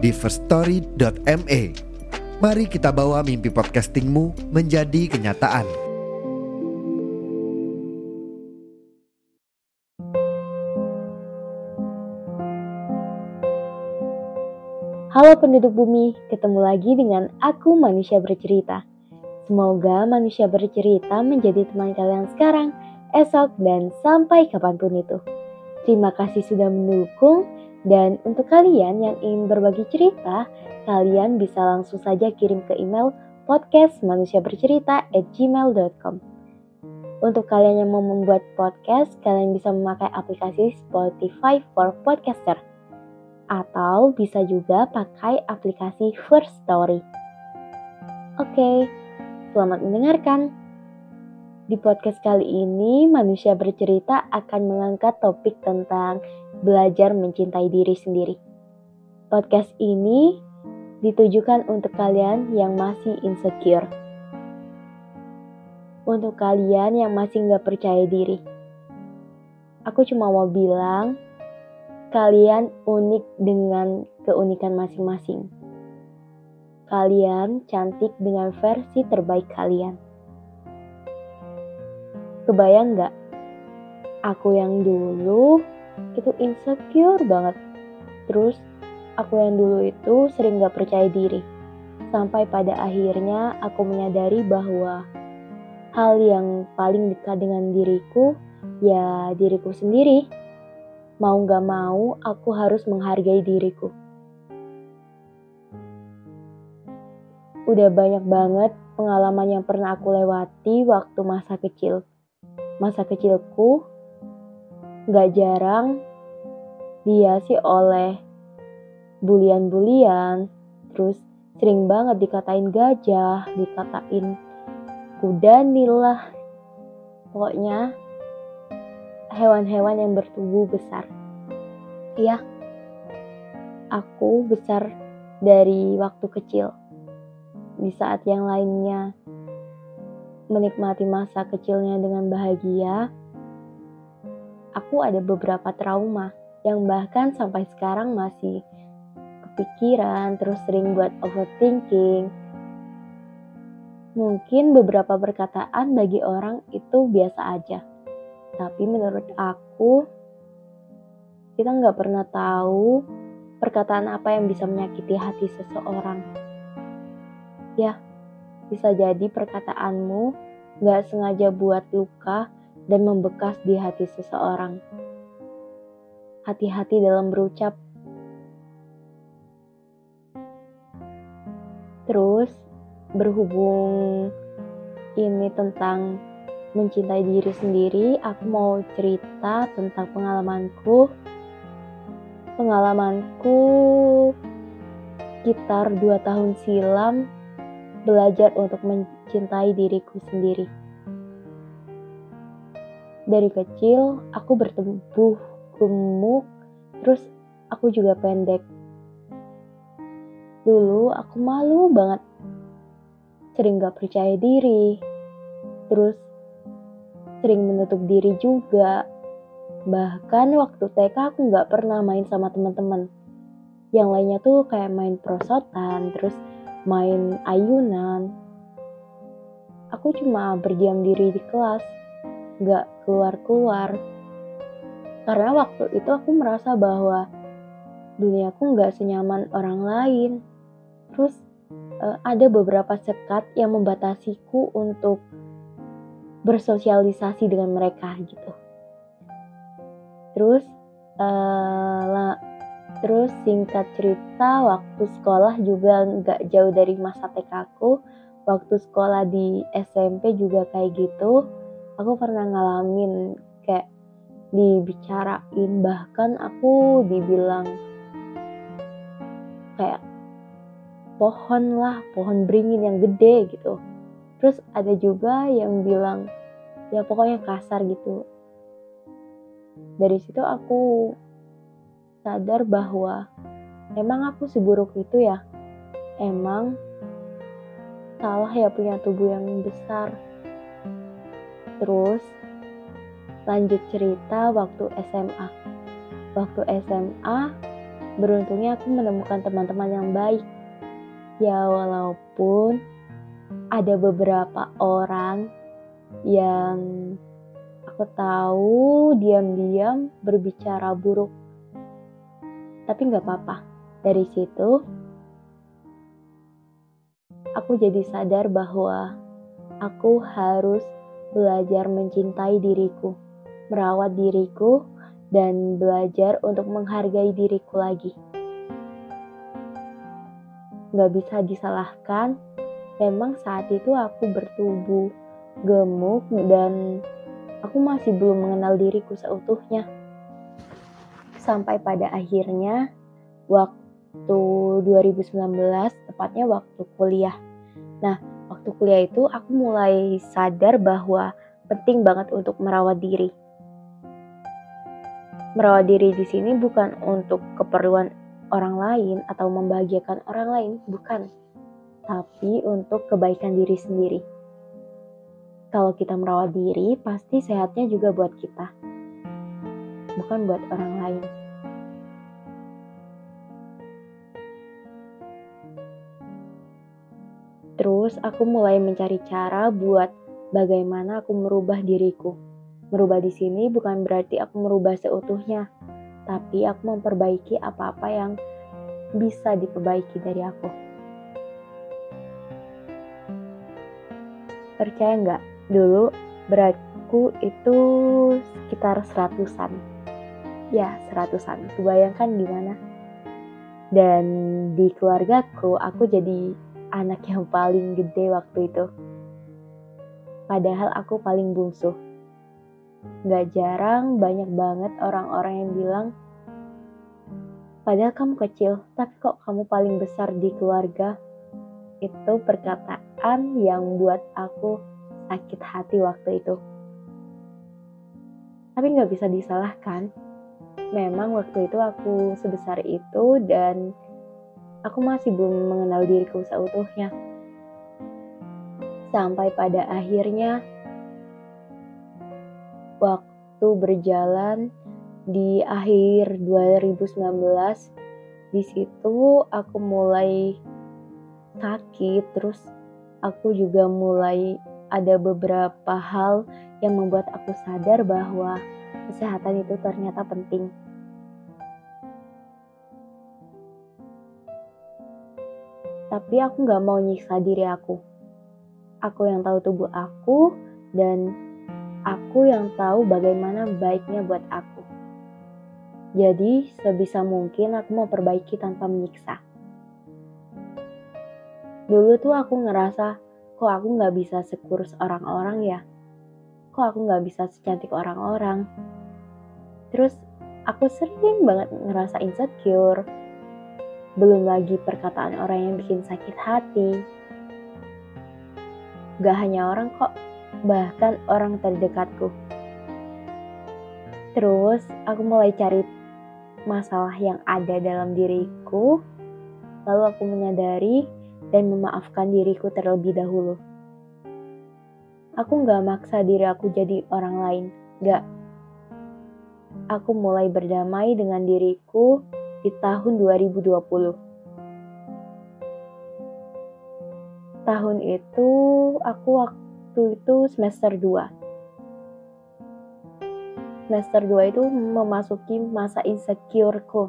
di firststory.me. Mari kita bawa mimpi podcastingmu menjadi kenyataan. Halo penduduk bumi, ketemu lagi dengan aku manusia bercerita. Semoga manusia bercerita menjadi teman kalian sekarang, esok, dan sampai kapan pun itu. Terima kasih sudah mendukung dan untuk kalian yang ingin berbagi cerita, kalian bisa langsung saja kirim ke email podcastmanusiabercerita@gmail.com. Untuk kalian yang mau membuat podcast, kalian bisa memakai aplikasi Spotify for Podcaster atau bisa juga pakai aplikasi First Story. Oke, selamat mendengarkan. Di podcast kali ini, manusia bercerita akan mengangkat topik tentang belajar mencintai diri sendiri. Podcast ini ditujukan untuk kalian yang masih insecure. Untuk kalian yang masih nggak percaya diri. Aku cuma mau bilang, kalian unik dengan keunikan masing-masing. Kalian cantik dengan versi terbaik kalian Kebayang nggak? Aku yang dulu itu insecure banget. Terus aku yang dulu itu sering gak percaya diri. Sampai pada akhirnya aku menyadari bahwa hal yang paling dekat dengan diriku ya diriku sendiri. Mau gak mau aku harus menghargai diriku. Udah banyak banget pengalaman yang pernah aku lewati waktu masa kecil masa kecilku gak jarang dihiasi oleh bulian-bulian, terus sering banget dikatain gajah, dikatain kuda nilah, pokoknya hewan-hewan yang bertubuh besar. Iya, aku besar dari waktu kecil. Di saat yang lainnya menikmati masa kecilnya dengan bahagia, aku ada beberapa trauma yang bahkan sampai sekarang masih kepikiran, terus sering buat overthinking. Mungkin beberapa perkataan bagi orang itu biasa aja, tapi menurut aku, kita nggak pernah tahu perkataan apa yang bisa menyakiti hati seseorang. Ya, bisa jadi perkataanmu gak sengaja buat luka dan membekas di hati seseorang. Hati-hati dalam berucap. Terus, berhubung ini tentang mencintai diri sendiri, aku mau cerita tentang pengalamanku. Pengalamanku sekitar 2 tahun silam belajar untuk mencintai diriku sendiri. Dari kecil, aku bertumbuh gemuk, terus aku juga pendek. Dulu aku malu banget, sering gak percaya diri, terus sering menutup diri juga. Bahkan waktu TK aku gak pernah main sama teman-teman. Yang lainnya tuh kayak main prosotan, terus main ayunan. Aku cuma berdiam diri di kelas, gak keluar-keluar. Karena waktu itu aku merasa bahwa duniaku gak senyaman orang lain. Terus uh, ada beberapa sekat yang membatasiku untuk bersosialisasi dengan mereka gitu. Terus uh, Terus singkat cerita waktu sekolah juga nggak jauh dari masa TK aku. Waktu sekolah di SMP juga kayak gitu. Aku pernah ngalamin kayak dibicarain bahkan aku dibilang kayak pohon lah, pohon beringin yang gede gitu. Terus ada juga yang bilang ya pokoknya kasar gitu. Dari situ aku sadar bahwa emang aku seburuk itu ya. Emang salah ya punya tubuh yang besar. Terus lanjut cerita waktu SMA. Waktu SMA, beruntungnya aku menemukan teman-teman yang baik. Ya walaupun ada beberapa orang yang aku tahu diam-diam berbicara buruk. Tapi nggak apa-apa. Dari situ, aku jadi sadar bahwa aku harus belajar mencintai diriku, merawat diriku, dan belajar untuk menghargai diriku lagi. Gak bisa disalahkan, memang saat itu aku bertubuh gemuk dan aku masih belum mengenal diriku seutuhnya. Sampai pada akhirnya, waktu 2019, tepatnya waktu kuliah. Nah, waktu kuliah itu aku mulai sadar bahwa penting banget untuk merawat diri. Merawat diri di sini bukan untuk keperluan orang lain atau membahagiakan orang lain, bukan. Tapi untuk kebaikan diri sendiri. Kalau kita merawat diri, pasti sehatnya juga buat kita. Bukan buat orang lain. Terus aku mulai mencari cara buat bagaimana aku merubah diriku. Merubah di sini bukan berarti aku merubah seutuhnya, tapi aku memperbaiki apa-apa yang bisa diperbaiki dari aku. Percaya nggak? Dulu beratku itu sekitar seratusan. Ya, seratusan. Kebayangkan gimana? Dan di keluargaku, aku jadi anak yang paling gede waktu itu. Padahal aku paling bungsu. Gak jarang banyak banget orang-orang yang bilang, padahal kamu kecil, tapi kok kamu paling besar di keluarga. Itu perkataan yang buat aku sakit hati waktu itu. Tapi gak bisa disalahkan. Memang waktu itu aku sebesar itu dan aku masih belum mengenal diriku seutuhnya. Sampai pada akhirnya waktu berjalan di akhir 2019 di situ aku mulai sakit terus aku juga mulai ada beberapa hal yang membuat aku sadar bahwa kesehatan itu ternyata penting. Tapi aku gak mau nyiksa diri aku. Aku yang tahu tubuh aku dan aku yang tahu bagaimana baiknya buat aku. Jadi sebisa mungkin aku mau perbaiki tanpa menyiksa. Dulu tuh aku ngerasa kok aku gak bisa sekurus orang-orang ya. Kok aku gak bisa secantik orang-orang. Terus aku sering banget ngerasa insecure, belum lagi perkataan orang yang bikin sakit hati. Gak hanya orang kok, bahkan orang terdekatku. Terus aku mulai cari masalah yang ada dalam diriku, lalu aku menyadari dan memaafkan diriku terlebih dahulu. Aku gak maksa diri aku jadi orang lain, gak. Aku mulai berdamai dengan diriku di tahun 2020. Tahun itu aku waktu itu semester 2. Semester 2 itu memasuki masa insecureku.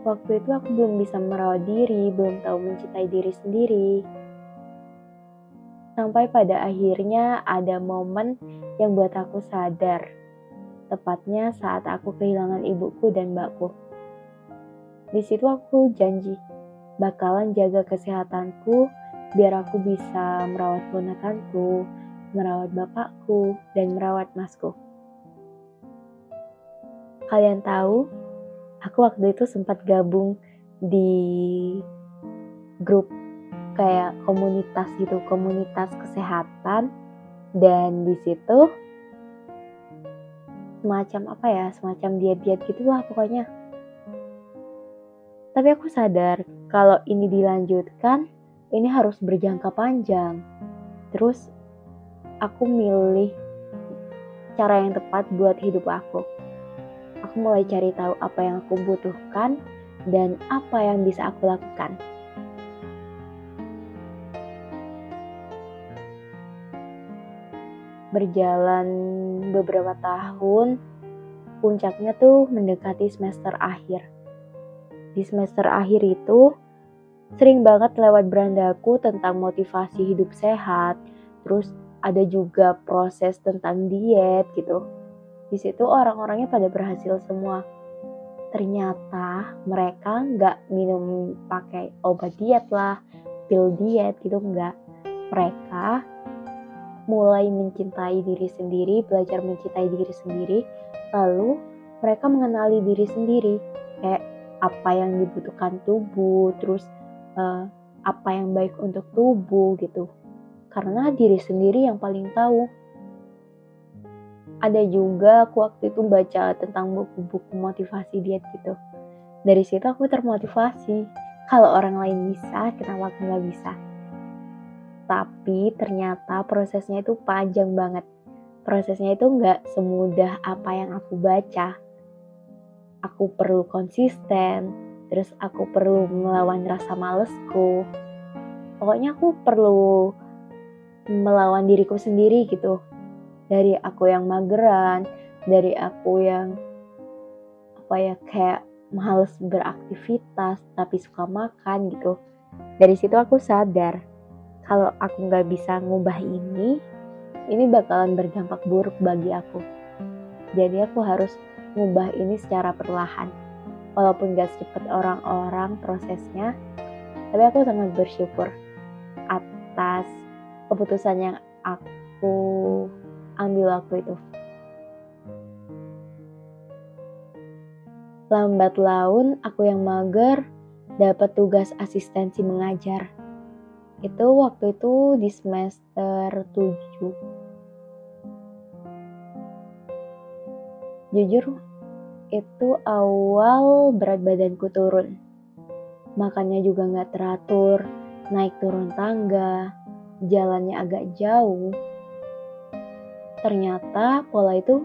Waktu itu aku belum bisa merawat diri, belum tahu mencintai diri sendiri. Sampai pada akhirnya ada momen yang buat aku sadar tepatnya saat aku kehilangan ibuku dan mbakku. Di situ aku janji bakalan jaga kesehatanku biar aku bisa merawat ponakanku, merawat bapakku, dan merawat masku. Kalian tahu, aku waktu itu sempat gabung di grup kayak komunitas gitu, komunitas kesehatan dan di situ semacam apa ya, semacam diet-diet gitulah pokoknya. Tapi aku sadar kalau ini dilanjutkan, ini harus berjangka panjang. Terus aku milih cara yang tepat buat hidup aku. Aku mulai cari tahu apa yang aku butuhkan dan apa yang bisa aku lakukan. Berjalan beberapa tahun, puncaknya tuh mendekati semester akhir. Di semester akhir itu, sering banget lewat berandaku tentang motivasi hidup sehat, terus ada juga proses tentang diet gitu. Di situ orang-orangnya pada berhasil semua ternyata mereka nggak minum pakai obat diet lah, pil diet gitu nggak. Mereka mulai mencintai diri sendiri, belajar mencintai diri sendiri, lalu mereka mengenali diri sendiri, kayak apa yang dibutuhkan tubuh, terus uh, apa yang baik untuk tubuh gitu. Karena diri sendiri yang paling tahu ada juga aku waktu itu baca tentang buku-buku motivasi diet gitu. Dari situ aku termotivasi. Kalau orang lain bisa, kenapa aku nggak bisa? Tapi ternyata prosesnya itu panjang banget. Prosesnya itu nggak semudah apa yang aku baca. Aku perlu konsisten, terus aku perlu melawan rasa malesku. Pokoknya aku perlu melawan diriku sendiri gitu dari aku yang mageran, dari aku yang apa ya kayak males beraktivitas tapi suka makan gitu. Dari situ aku sadar kalau aku nggak bisa ngubah ini, ini bakalan berdampak buruk bagi aku. Jadi aku harus ngubah ini secara perlahan. Walaupun gak secepat orang-orang prosesnya, tapi aku sangat bersyukur atas keputusan yang aku ambil waktu itu. Lambat laun, aku yang mager dapat tugas asistensi mengajar. Itu waktu itu di semester 7. Jujur, itu awal berat badanku turun. Makannya juga nggak teratur, naik turun tangga, jalannya agak jauh, Ternyata pola itu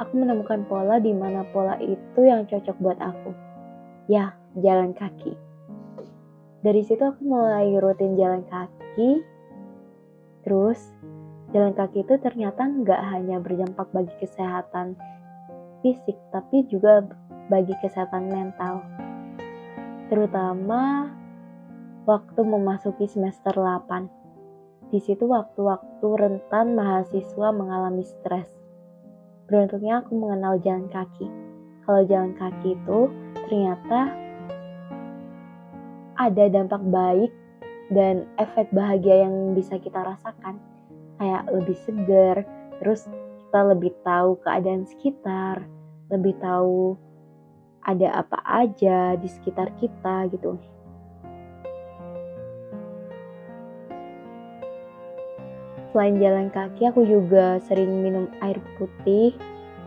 aku menemukan pola di mana pola itu yang cocok buat aku. Ya, jalan kaki. Dari situ aku mulai rutin jalan kaki. Terus, jalan kaki itu ternyata nggak hanya berdampak bagi kesehatan fisik, tapi juga bagi kesehatan mental. Terutama waktu memasuki semester 8 di situ waktu-waktu rentan mahasiswa mengalami stres. Beruntungnya aku mengenal jalan kaki. Kalau jalan kaki itu ternyata ada dampak baik dan efek bahagia yang bisa kita rasakan. Kayak lebih segar, terus kita lebih tahu keadaan sekitar, lebih tahu ada apa aja di sekitar kita gitu. Selain jalan kaki, aku juga sering minum air putih,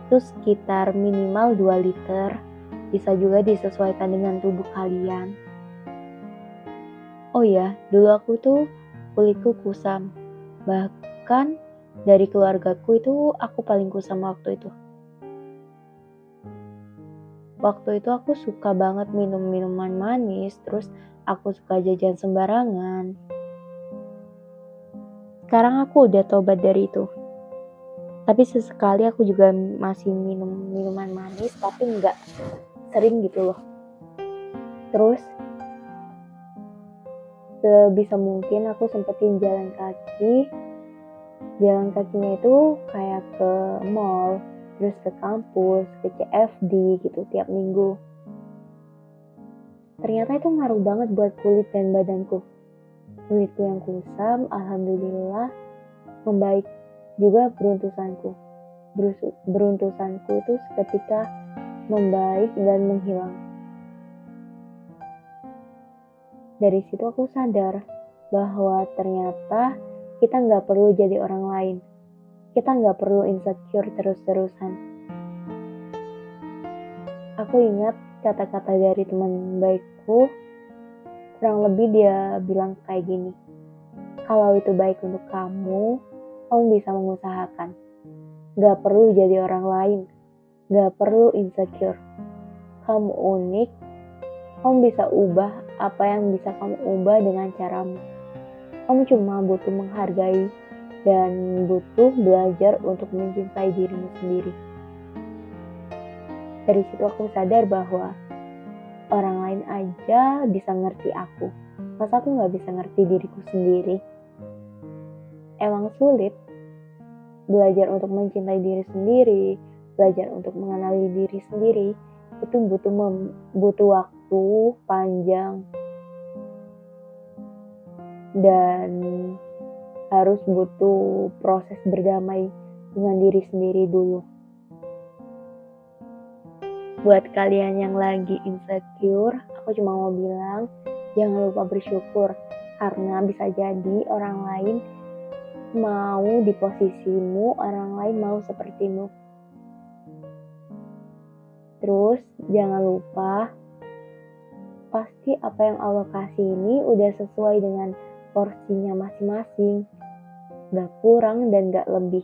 itu sekitar minimal 2 liter. Bisa juga disesuaikan dengan tubuh kalian. Ya, dulu aku tuh kulitku kusam. Bahkan dari keluargaku itu aku paling kusam waktu itu. Waktu itu aku suka banget minum minuman manis, terus aku suka jajan sembarangan sekarang aku udah tobat dari itu. Tapi sesekali aku juga masih minum minuman manis, tapi nggak sering gitu loh. Terus sebisa mungkin aku sempetin jalan kaki. Jalan kakinya itu kayak ke mall, terus ke kampus, ke CFD gitu tiap minggu. Ternyata itu ngaruh banget buat kulit dan badanku kulitku yang kusam, alhamdulillah membaik juga beruntusanku. Beruntusanku itu seketika membaik dan menghilang. Dari situ aku sadar bahwa ternyata kita nggak perlu jadi orang lain. Kita nggak perlu insecure terus-terusan. Aku ingat kata-kata dari teman baikku, kurang lebih dia bilang kayak gini. Kalau itu baik untuk kamu, kamu bisa mengusahakan. Gak perlu jadi orang lain, gak perlu insecure. Kamu unik, kamu bisa ubah apa yang bisa kamu ubah dengan caramu. Kamu cuma butuh menghargai dan butuh belajar untuk mencintai dirimu sendiri. Dari situ aku sadar bahwa orang lain aja bisa ngerti aku. Masa aku nggak bisa ngerti diriku sendiri? Emang sulit belajar untuk mencintai diri sendiri, belajar untuk mengenali diri sendiri, itu butuh butuh waktu panjang dan harus butuh proses berdamai dengan diri sendiri dulu. Buat kalian yang lagi insecure, aku cuma mau bilang jangan lupa bersyukur karena bisa jadi orang lain mau di posisimu, orang lain mau sepertimu. Terus jangan lupa pasti apa yang Allah kasih ini udah sesuai dengan porsinya masing-masing, gak kurang dan gak lebih.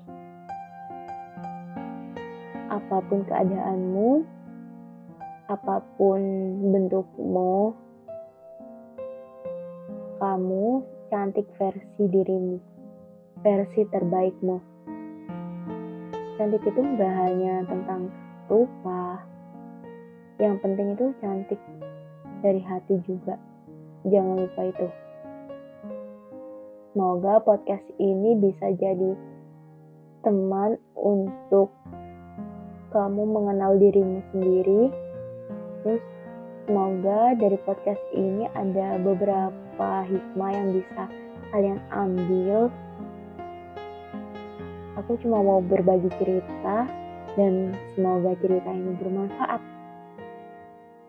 Apa pun keadaanmu, apa pun bentukmu, kamu cantik versi dirimu, versi terbaikmu. Cantik itu gak hanya tentang rupa, yang penting itu cantik dari hati juga. Jangan lupa itu. Semoga podcast ini bisa jadi teman untuk kamu mengenal dirimu sendiri. Terus semoga dari podcast ini ada beberapa hikmah yang bisa kalian ambil. Aku cuma mau berbagi cerita dan semoga cerita ini bermanfaat.